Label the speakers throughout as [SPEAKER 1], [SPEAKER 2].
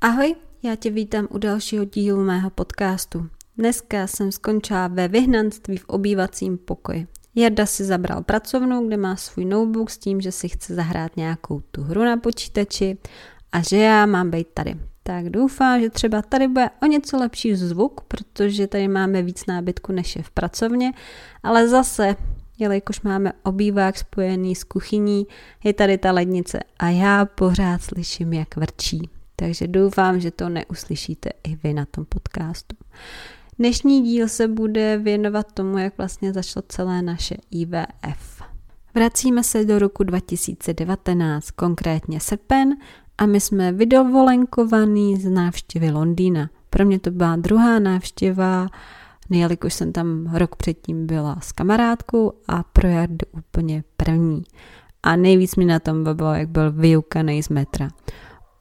[SPEAKER 1] Ahoj, já tě vítám u dalšího dílu mého podcastu. Dneska jsem skončila ve vyhnanství v obývacím pokoji. Jarda si zabral pracovnu, kde má svůj notebook s tím, že si chce zahrát nějakou tu hru na počítači a že já mám být tady. Tak doufám, že třeba tady bude o něco lepší zvuk, protože tady máme víc nábytku než je v pracovně, ale zase, jelikož máme obývák spojený s kuchyní, je tady ta lednice a já pořád slyším, jak vrčí. Takže doufám, že to neuslyšíte i vy na tom podcastu. Dnešní díl se bude věnovat tomu, jak vlastně začalo celé naše IVF. Vracíme se do roku 2019, konkrétně srpen, a my jsme vydovolenkovaný z návštěvy Londýna. Pro mě to byla druhá návštěva, jelikož jsem tam rok předtím byla s kamarádkou a pro Jardu úplně první. A nejvíc mi na tom bavilo, jak byl vyukaný z metra.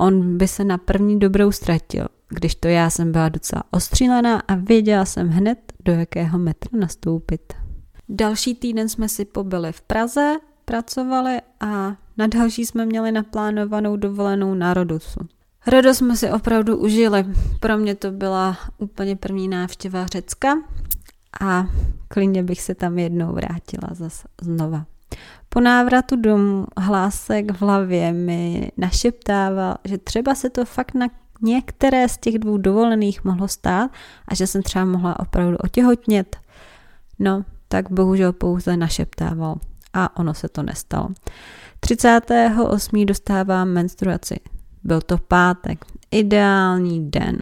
[SPEAKER 1] On by se na první dobrou ztratil, když to já jsem byla docela ostřílená a věděla jsem hned, do jakého metra nastoupit. Další týden jsme si pobyli v Praze, pracovali a na další jsme měli naplánovanou dovolenou na Rodosu. Rodos jsme si opravdu užili. Pro mě to byla úplně první návštěva Řecka a klidně bych se tam jednou vrátila zase znova. Po návratu domů hlásek v hlavě mi našeptával, že třeba se to fakt na některé z těch dvou dovolených mohlo stát a že jsem třeba mohla opravdu otěhotnět. No, tak bohužel pouze našeptával a ono se to nestalo. 38. dostávám menstruaci. Byl to pátek, ideální den.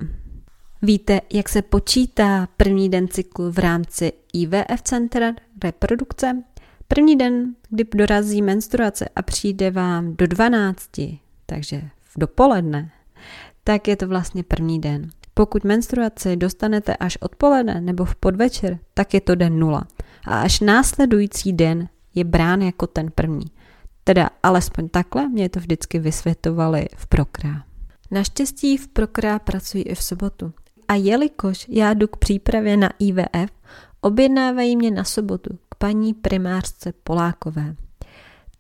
[SPEAKER 1] Víte, jak se počítá první den cyklu v rámci IVF centra reprodukce? První den, kdy dorazí menstruace a přijde vám do 12, takže v dopoledne, tak je to vlastně první den. Pokud menstruaci dostanete až odpoledne nebo v podvečer, tak je to den nula. A až následující den je brán jako ten první. Teda alespoň takhle mě to vždycky vysvětovali v Prokrá. Naštěstí v Prokrá pracuji i v sobotu. A jelikož já jdu k přípravě na IVF, objednávají mě na sobotu paní primářce Polákové.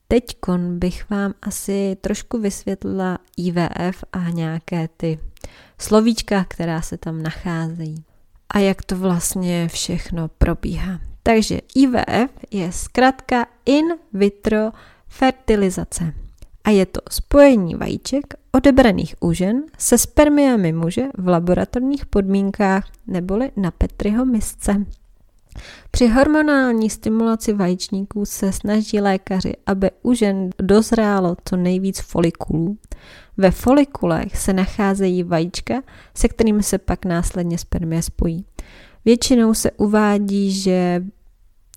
[SPEAKER 1] Teďkon bych vám asi trošku vysvětlila IVF a nějaké ty slovíčka, která se tam nacházejí. A jak to vlastně všechno probíhá. Takže IVF je zkrátka in vitro fertilizace. A je to spojení vajíček odebraných u žen se spermiami muže v laboratorních podmínkách neboli na Petriho misce. Při hormonální stimulaci vajíčníků se snaží lékaři, aby u žen dozrálo co nejvíc folikulů. Ve folikulech se nacházejí vajíčka, se kterými se pak následně spermie spojí. Většinou se uvádí, že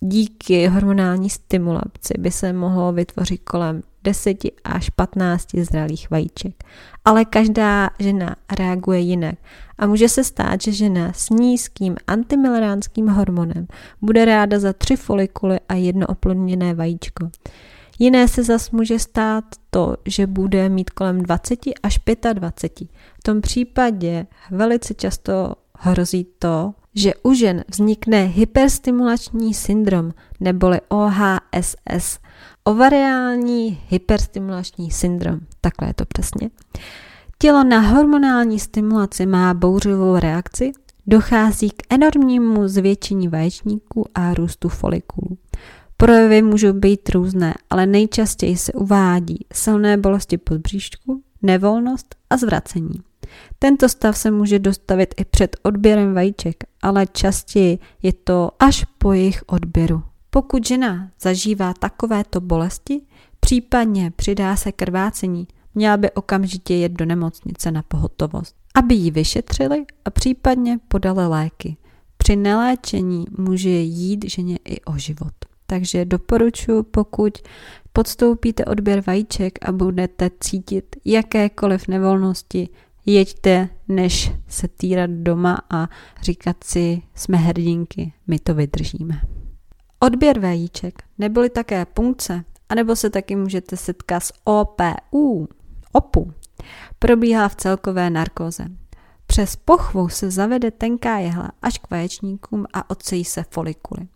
[SPEAKER 1] díky hormonální stimulaci by se mohlo vytvořit kolem 10 až 15 zralých vajíček. Ale každá žena reaguje jinak a může se stát, že žena s nízkým antimelanánským hormonem bude ráda za tři folikuly a jedno oplodněné vajíčko. Jiné se zas může stát to, že bude mít kolem 20 až 25. V tom případě velice často hrozí to, že u žen vznikne hyperstimulační syndrom neboli OHSS, ovariální hyperstimulační syndrom, takhle je to přesně. Tělo na hormonální stimulaci má bouřivou reakci, dochází k enormnímu zvětšení vaječníků a růstu folikulů. Projevy můžou být různé, ale nejčastěji se uvádí silné bolesti podbříšku, nevolnost a zvracení. Tento stav se může dostavit i před odběrem vajíček, ale častěji je to až po jejich odběru. Pokud žena zažívá takovéto bolesti, případně přidá se krvácení, měla by okamžitě jet do nemocnice na pohotovost, aby ji vyšetřili a případně podali léky. Při neléčení může jít ženě i o život. Takže doporučuji, pokud podstoupíte odběr vajíček a budete cítit jakékoliv nevolnosti, jeďte, než se týrat doma a říkat si, jsme hrdinky, my to vydržíme. Odběr vajíček neboli také punkce, anebo se taky můžete setkat s OPU, OPU, probíhá v celkové narkoze. Přes pochvu se zavede tenká jehla až k vaječníkům a odsejí se folikuly.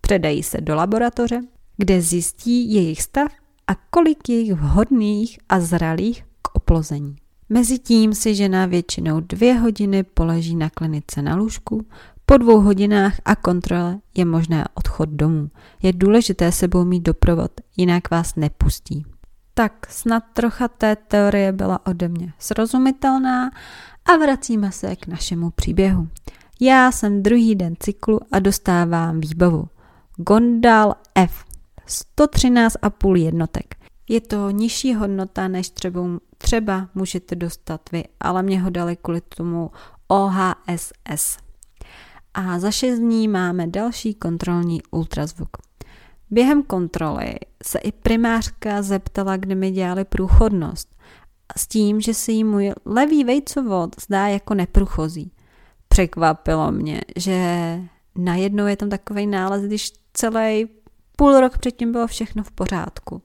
[SPEAKER 1] Předají se do laboratoře, kde zjistí jejich stav a kolik je jich vhodných a zralých k oplození. Mezitím si žena většinou dvě hodiny poleží na klinice na lůžku, po dvou hodinách a kontrole je možné odchod domů. Je důležité sebou mít doprovod, jinak vás nepustí. Tak snad trocha té teorie byla ode mě srozumitelná a vracíme se k našemu příběhu. Já jsem druhý den cyklu a dostávám výbavu. Gondal F. 113,5 jednotek. Je to nižší hodnota, než třeba, třeba můžete dostat vy, ale mě ho dali kvůli tomu OHSS. A za 6 dní máme další kontrolní ultrazvuk. Během kontroly se i primářka zeptala, kdy mi dělali průchodnost. S tím, že se jí můj levý vejcovod zdá jako neprůchozí. Překvapilo mě, že najednou je tam takový nález, když celý půl rok předtím bylo všechno v pořádku.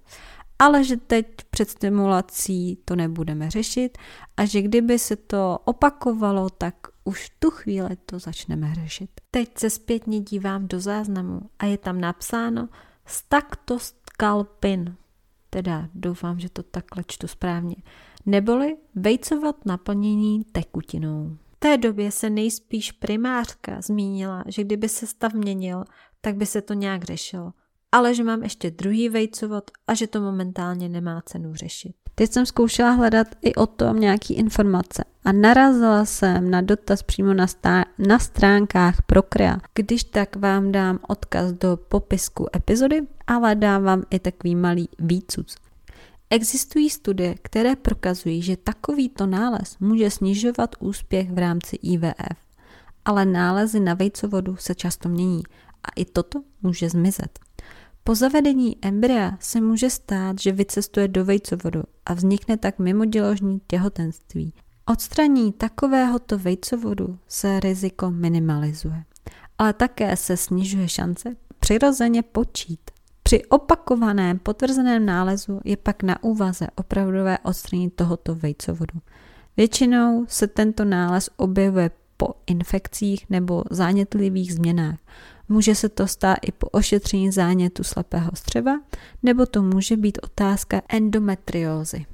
[SPEAKER 1] Ale že teď před stimulací to nebudeme řešit a že kdyby se to opakovalo, tak už tu chvíli to začneme řešit. Teď se zpětně dívám do záznamu a je tam napsáno skalpin. Teda doufám, že to takhle čtu správně. Neboli vejcovat naplnění tekutinou. V té době se nejspíš primářka zmínila, že kdyby se stav měnil, tak by se to nějak řešilo ale že mám ještě druhý vejcovod a že to momentálně nemá cenu řešit. Teď jsem zkoušela hledat i o tom nějaký informace a narazila jsem na dotaz přímo na, stá- na stránkách Procrea. Když tak vám dám odkaz do popisku epizody, ale dám vám i takový malý výcuc. Existují studie, které prokazují, že takovýto nález může snižovat úspěch v rámci IVF, ale nálezy na vejcovodu se často mění a i toto může zmizet. Po zavedení embrya se může stát, že vycestuje do vejcovodu a vznikne tak mimoděložní těhotenství. Odstraní takovéhoto vejcovodu se riziko minimalizuje, ale také se snižuje šance přirozeně počít. Při opakovaném potvrzeném nálezu je pak na úvaze opravdové odstranění tohoto vejcovodu. Většinou se tento nález objevuje po infekcích nebo zánětlivých změnách. Může se to stát i po ošetření zánětu slepého střeva, nebo to může být otázka endometriózy.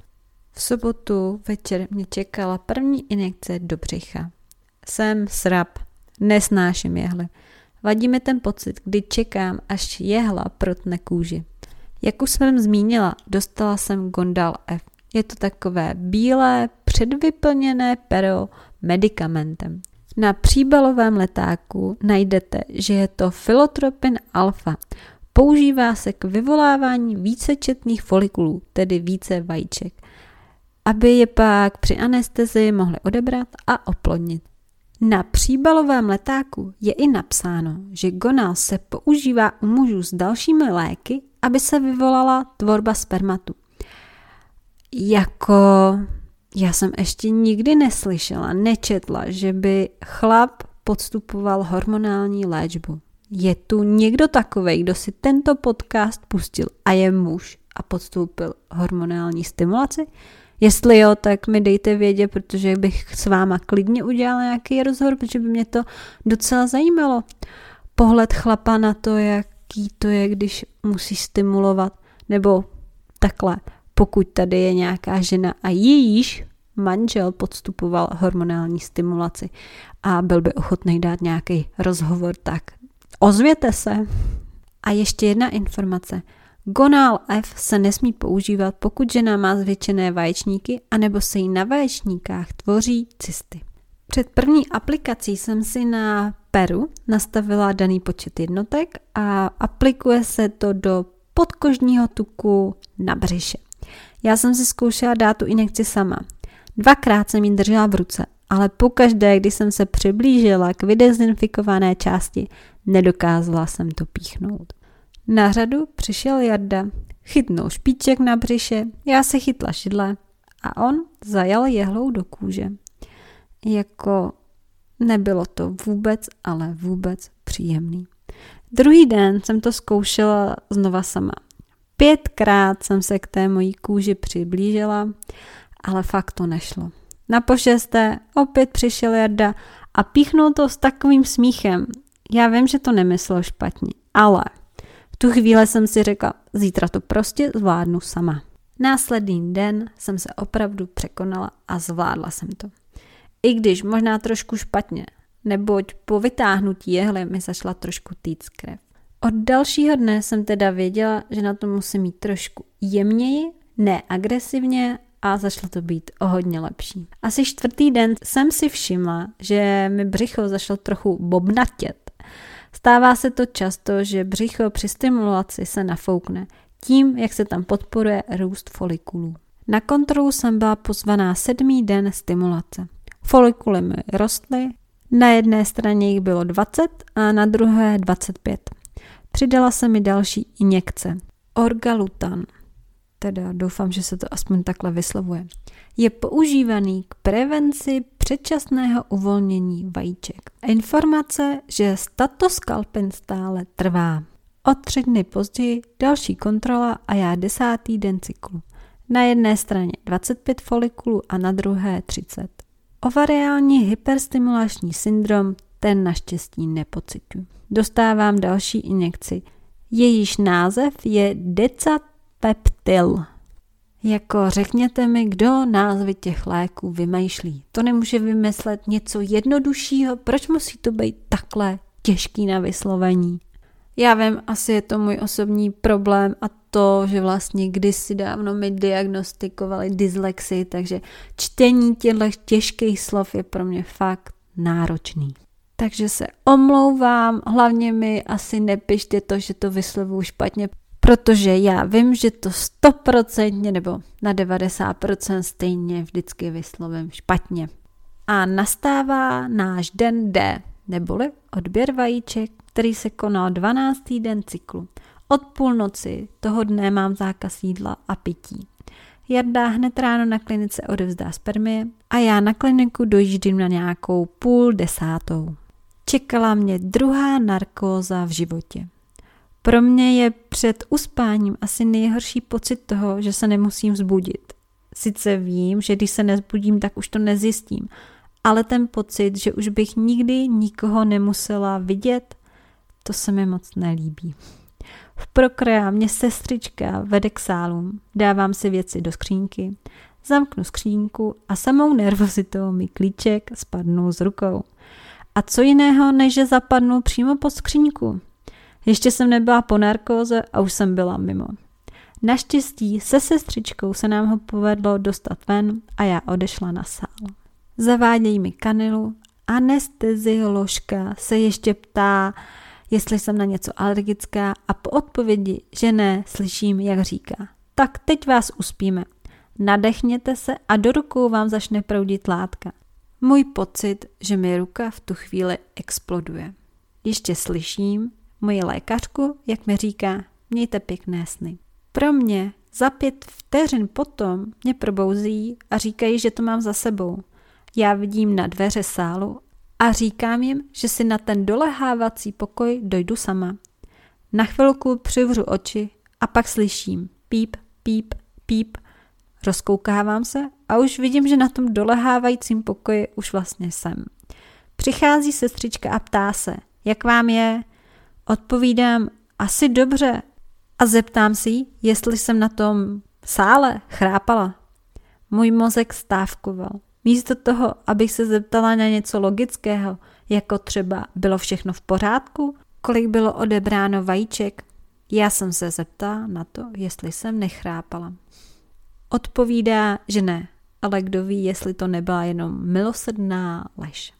[SPEAKER 1] V sobotu večer mě čekala první injekce do břicha. Jsem srab, nesnáším jehly. Vadí mi ten pocit, kdy čekám, až jehla protne kůži. Jak už jsem zmínila, dostala jsem Gondal F. Je to takové bílé, předvyplněné pero medicamentem. Na příbalovém letáku najdete, že je to filotropin alfa. Používá se k vyvolávání vícečetných folikulů, tedy více vajíček, aby je pak při anestezii mohli odebrat a oplodnit. Na příbalovém letáku je i napsáno, že gonal se používá u mužů s dalšími léky, aby se vyvolala tvorba spermatu. Jako já jsem ještě nikdy neslyšela, nečetla, že by chlap podstupoval hormonální léčbu. Je tu někdo takový, kdo si tento podcast pustil a je muž a podstoupil hormonální stimulaci? Jestli jo, tak mi dejte vědět, protože bych s váma klidně udělala nějaký rozhovor, protože by mě to docela zajímalo. Pohled chlapa na to, jaký to je, když musí stimulovat, nebo takhle pokud tady je nějaká žena a jejíž manžel podstupoval hormonální stimulaci a byl by ochotný dát nějaký rozhovor, tak ozvěte se. A ještě jedna informace. Gonal F se nesmí používat, pokud žena má zvětšené vaječníky anebo se jí na vaječníkách tvoří cysty. Před první aplikací jsem si na peru nastavila daný počet jednotek a aplikuje se to do podkožního tuku na břiše. Já jsem si zkoušela dát tu injekci sama. Dvakrát jsem ji držela v ruce, ale pokaždé, když jsem se přiblížila k vydezinfikované části, nedokázala jsem to píchnout. Na řadu přišel Jarda, chytnul špiček na břiše, já se chytla šidle a on zajal jehlou do kůže. Jako nebylo to vůbec, ale vůbec příjemný. Druhý den jsem to zkoušela znova sama. Pětkrát jsem se k té mojí kůži přiblížila, ale fakt to nešlo. Na pošesté opět přišel Jarda a píchnul to s takovým smíchem. Já vím, že to nemyslel špatně, ale v tu chvíli jsem si řekla, zítra to prostě zvládnu sama. Následný den jsem se opravdu překonala a zvládla jsem to. I když možná trošku špatně, neboť po vytáhnutí jehly mi zašla trošku týc krev. Od dalšího dne jsem teda věděla, že na to musím mít trošku jemněji, ne agresivně a zašlo to být o hodně lepší. Asi čtvrtý den jsem si všimla, že mi břicho zašlo trochu bobnatět. Stává se to často, že břicho při stimulaci se nafoukne tím, jak se tam podporuje růst folikulů. Na kontrolu jsem byla pozvaná sedmý den stimulace. Folikuly mi rostly, na jedné straně jich bylo 20 a na druhé 25. Přidala se mi další injekce. Orgalutan, teda doufám, že se to aspoň takhle vyslovuje, je používaný k prevenci předčasného uvolnění vajíček. Informace, že statoskalpen stále trvá. O tři dny později další kontrola a já desátý den cyklu. Na jedné straně 25 folikulů a na druhé 30. Ovariální hyperstimulační syndrom ten naštěstí nepocitu. Dostávám další injekci. Jejíž název je Decapeptyl. Jako řekněte mi, kdo názvy těch léků vymýšlí. To nemůže vymyslet něco jednoduššího, proč musí to být takhle těžký na vyslovení? Já vím, asi je to můj osobní problém a to, že vlastně kdysi dávno mi diagnostikovali dyslexii, takže čtení těchto těžkých slov je pro mě fakt náročný. Takže se omlouvám, hlavně mi asi nepište to, že to vyslovuju špatně, protože já vím, že to stoprocentně nebo na 90% stejně vždycky vyslovím špatně. A nastává náš den D, neboli odběr vajíček, který se konal 12. den cyklu. Od půlnoci toho dne mám zákaz jídla a pití. Jarda hned ráno na klinice odevzdá spermie a já na kliniku dojíždím na nějakou půl desátou. Čekala mě druhá narkóza v životě. Pro mě je před uspáním asi nejhorší pocit toho, že se nemusím vzbudit. Sice vím, že když se nezbudím, tak už to nezjistím, ale ten pocit, že už bych nikdy nikoho nemusela vidět, to se mi moc nelíbí. V prokrea mě sestřička vede k sálům, dávám si věci do skřínky, zamknu skřínku a samou nervozitou mi klíček spadnou z rukou. A co jiného, než že zapadnu přímo pod skřínku. Ještě jsem nebyla po narkóze a už jsem byla mimo. Naštěstí se sestřičkou se nám ho povedlo dostat ven a já odešla na sál. Zavádějí mi kanilu, anestezioložka se ještě ptá, jestli jsem na něco alergická a po odpovědi, že ne, slyším, jak říká. Tak teď vás uspíme. Nadechněte se a do rukou vám začne proudit látka. Můj pocit, že mi ruka v tu chvíli exploduje. Ještě slyším moji lékařku, jak mi říká, mějte pěkné sny. Pro mě za pět vteřin potom mě probouzí a říkají, že to mám za sebou. Já vidím na dveře sálu a říkám jim, že si na ten dolehávací pokoj dojdu sama. Na chvilku přivřu oči a pak slyším píp, píp, píp. Rozkoukávám se a už vidím, že na tom dolehávajícím pokoji už vlastně jsem. Přichází sestřička a ptá se, jak vám je? Odpovídám, asi dobře. A zeptám si, jestli jsem na tom sále chrápala. Můj mozek stávkoval. Místo toho, abych se zeptala na něco logického, jako třeba bylo všechno v pořádku, kolik bylo odebráno vajíček, já jsem se zeptala na to, jestli jsem nechrápala. Odpovídá, že ne, ale kdo ví, jestli to nebyla jenom milosrdná lež.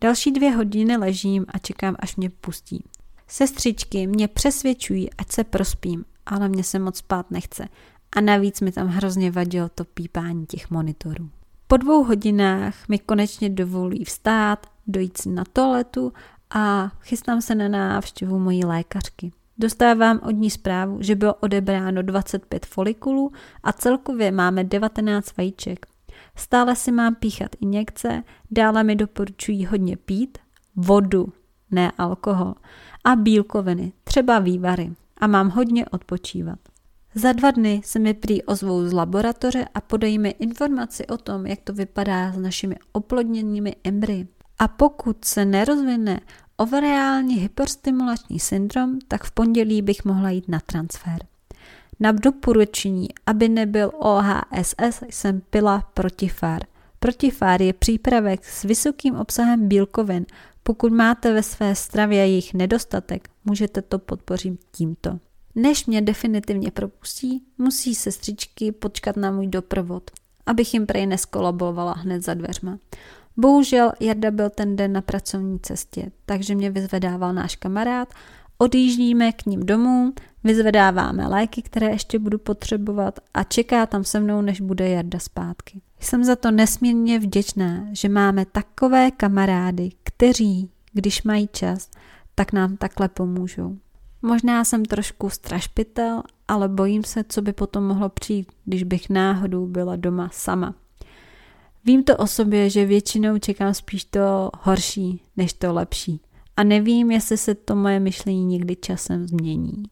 [SPEAKER 1] Další dvě hodiny ležím a čekám, až mě pustí. Sestřičky mě přesvědčují, ať se prospím, ale mě se moc spát nechce a navíc mi tam hrozně vadilo to pípání těch monitorů. Po dvou hodinách mi konečně dovolí vstát, dojít si na toaletu a chystám se na návštěvu mojí lékařky. Dostávám od ní zprávu, že bylo odebráno 25 folikulů a celkově máme 19 vajíček. Stále si mám píchat injekce, dále mi doporučují hodně pít, vodu, ne alkohol, a bílkoviny, třeba vývary. A mám hodně odpočívat. Za dva dny se mi prý ozvou z laboratoře a podají mi informaci o tom, jak to vypadá s našimi oplodněnými embryi. A pokud se nerozvine ovariální hyperstimulační syndrom, tak v pondělí bych mohla jít na transfer. Na doporučení, aby nebyl OHSS, jsem pila Protifár. Protifár je přípravek s vysokým obsahem bílkovin. Pokud máte ve své stravě jejich nedostatek, můžete to podpořit tímto. Než mě definitivně propustí, musí sestřičky počkat na můj doprovod, abych jim prej neskolabovala hned za dveřma. Bohužel Jarda byl ten den na pracovní cestě, takže mě vyzvedával náš kamarád, odjíždíme k ním domů, vyzvedáváme léky, které ještě budu potřebovat a čeká tam se mnou, než bude Jarda zpátky. Jsem za to nesmírně vděčná, že máme takové kamarády, kteří, když mají čas, tak nám takhle pomůžou. Možná jsem trošku strašpitel, ale bojím se, co by potom mohlo přijít, když bych náhodou byla doma sama. Vím to o sobě, že většinou čekám spíš to horší, než to lepší. A nevím, jestli se to moje myšlení někdy časem změní.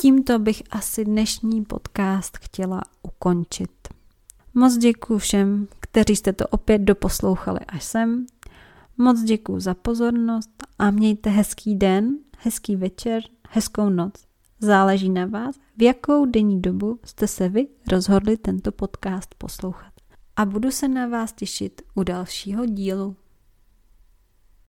[SPEAKER 1] Tímto bych asi dnešní podcast chtěla ukončit. Moc děkuji všem, kteří jste to opět doposlouchali až sem. Moc děkuji za pozornost a mějte hezký den, hezký večer, hezkou noc. Záleží na vás, v jakou denní dobu jste se vy rozhodli tento podcast poslouchat. A budu se na vás těšit u dalšího dílu.